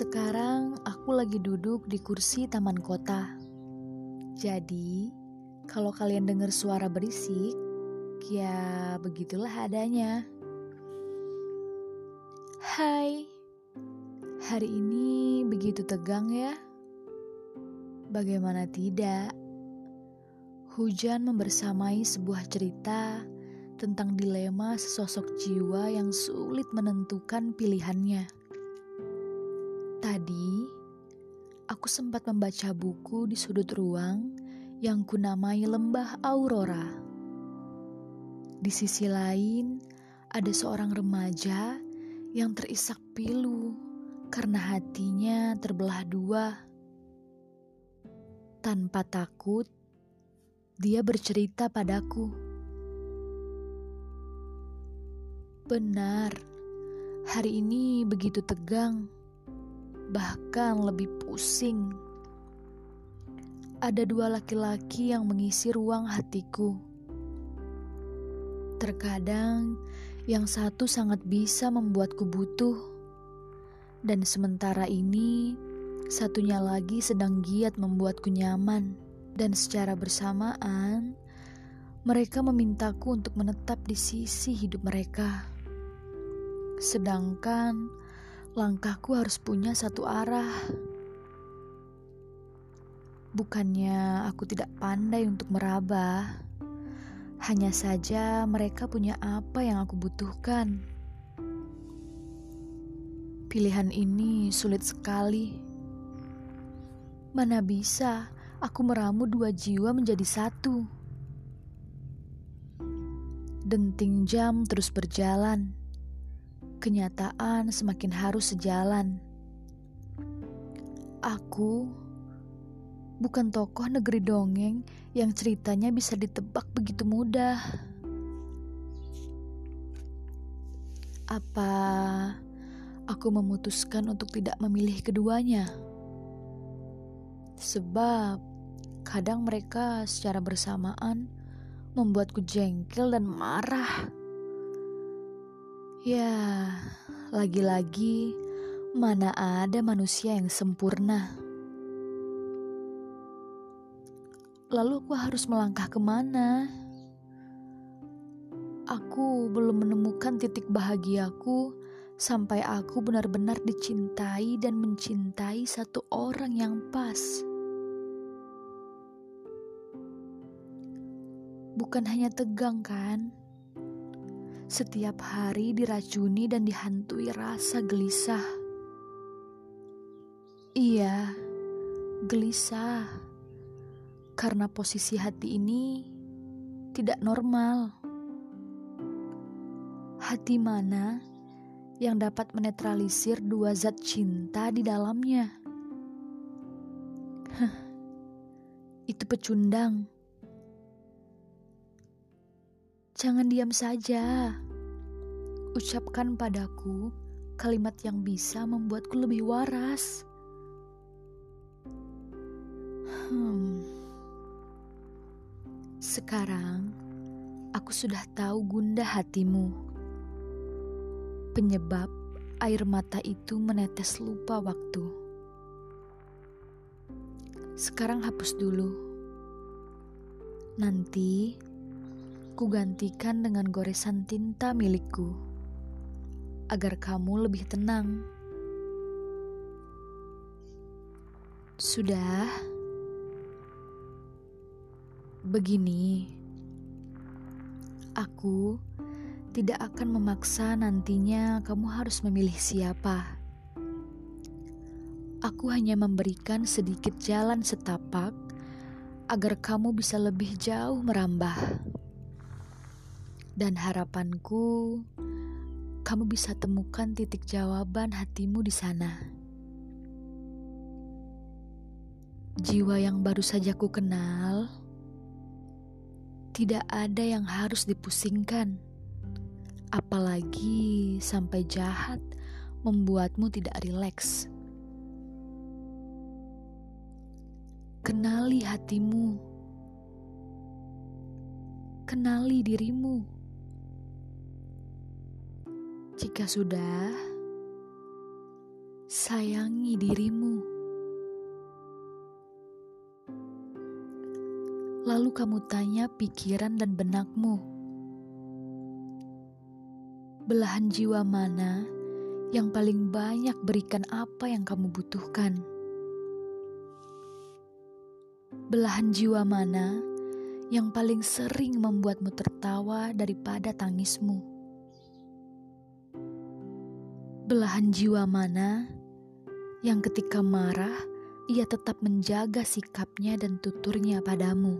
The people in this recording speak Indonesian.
Sekarang aku lagi duduk di kursi taman kota. Jadi, kalau kalian dengar suara berisik, ya begitulah adanya. Hai, hari ini begitu tegang ya? Bagaimana tidak? Hujan membersamai sebuah cerita tentang dilema sesosok jiwa yang sulit menentukan pilihannya. Tadi, aku sempat membaca buku di sudut ruang yang kunamai Lembah Aurora. Di sisi lain, ada seorang remaja yang terisak pilu karena hatinya terbelah dua. Tanpa takut, dia bercerita padaku. Benar, hari ini begitu tegang, bahkan lebih pusing. Ada dua laki-laki yang mengisi ruang hatiku. Terkadang, yang satu sangat bisa membuatku butuh, dan sementara ini, satunya lagi sedang giat membuatku nyaman dan secara bersamaan mereka memintaku untuk menetap di sisi hidup mereka. Sedangkan langkahku harus punya satu arah. Bukannya aku tidak pandai untuk meraba, hanya saja mereka punya apa yang aku butuhkan. Pilihan ini sulit sekali. Mana bisa aku meramu dua jiwa menjadi satu. Denting jam terus berjalan. Kenyataan semakin harus sejalan. Aku bukan tokoh negeri dongeng yang ceritanya bisa ditebak begitu mudah. Apa aku memutuskan untuk tidak memilih keduanya? Sebab Kadang mereka secara bersamaan membuatku jengkel dan marah. Ya, lagi-lagi mana ada manusia yang sempurna. Lalu aku harus melangkah ke mana? Aku belum menemukan titik bahagiaku sampai aku benar-benar dicintai dan mencintai satu orang yang pas. bukan hanya tegang, kan? Setiap hari diracuni dan dihantui rasa gelisah. Iya, gelisah karena posisi hati ini tidak normal. Hati mana yang dapat menetralisir dua zat cinta di dalamnya? Hah, itu pecundang. Jangan diam saja. Ucapkan padaku kalimat yang bisa membuatku lebih waras. Hmm. Sekarang aku sudah tahu gundah hatimu. Penyebab air mata itu menetes lupa waktu. Sekarang hapus dulu. Nanti ku gantikan dengan goresan tinta milikku, agar kamu lebih tenang. Sudah, begini, aku tidak akan memaksa nantinya kamu harus memilih siapa. Aku hanya memberikan sedikit jalan setapak agar kamu bisa lebih jauh merambah. Dan harapanku, kamu bisa temukan titik jawaban hatimu di sana. Jiwa yang baru saja ku kenal, tidak ada yang harus dipusingkan, apalagi sampai jahat membuatmu tidak rileks. Kenali hatimu, kenali dirimu. Jika sudah, sayangi dirimu. Lalu kamu tanya pikiran dan benakmu, belahan jiwa mana yang paling banyak berikan apa yang kamu butuhkan? Belahan jiwa mana yang paling sering membuatmu tertawa daripada tangismu? Belahan jiwa mana yang ketika marah ia tetap menjaga sikapnya dan tuturnya padamu?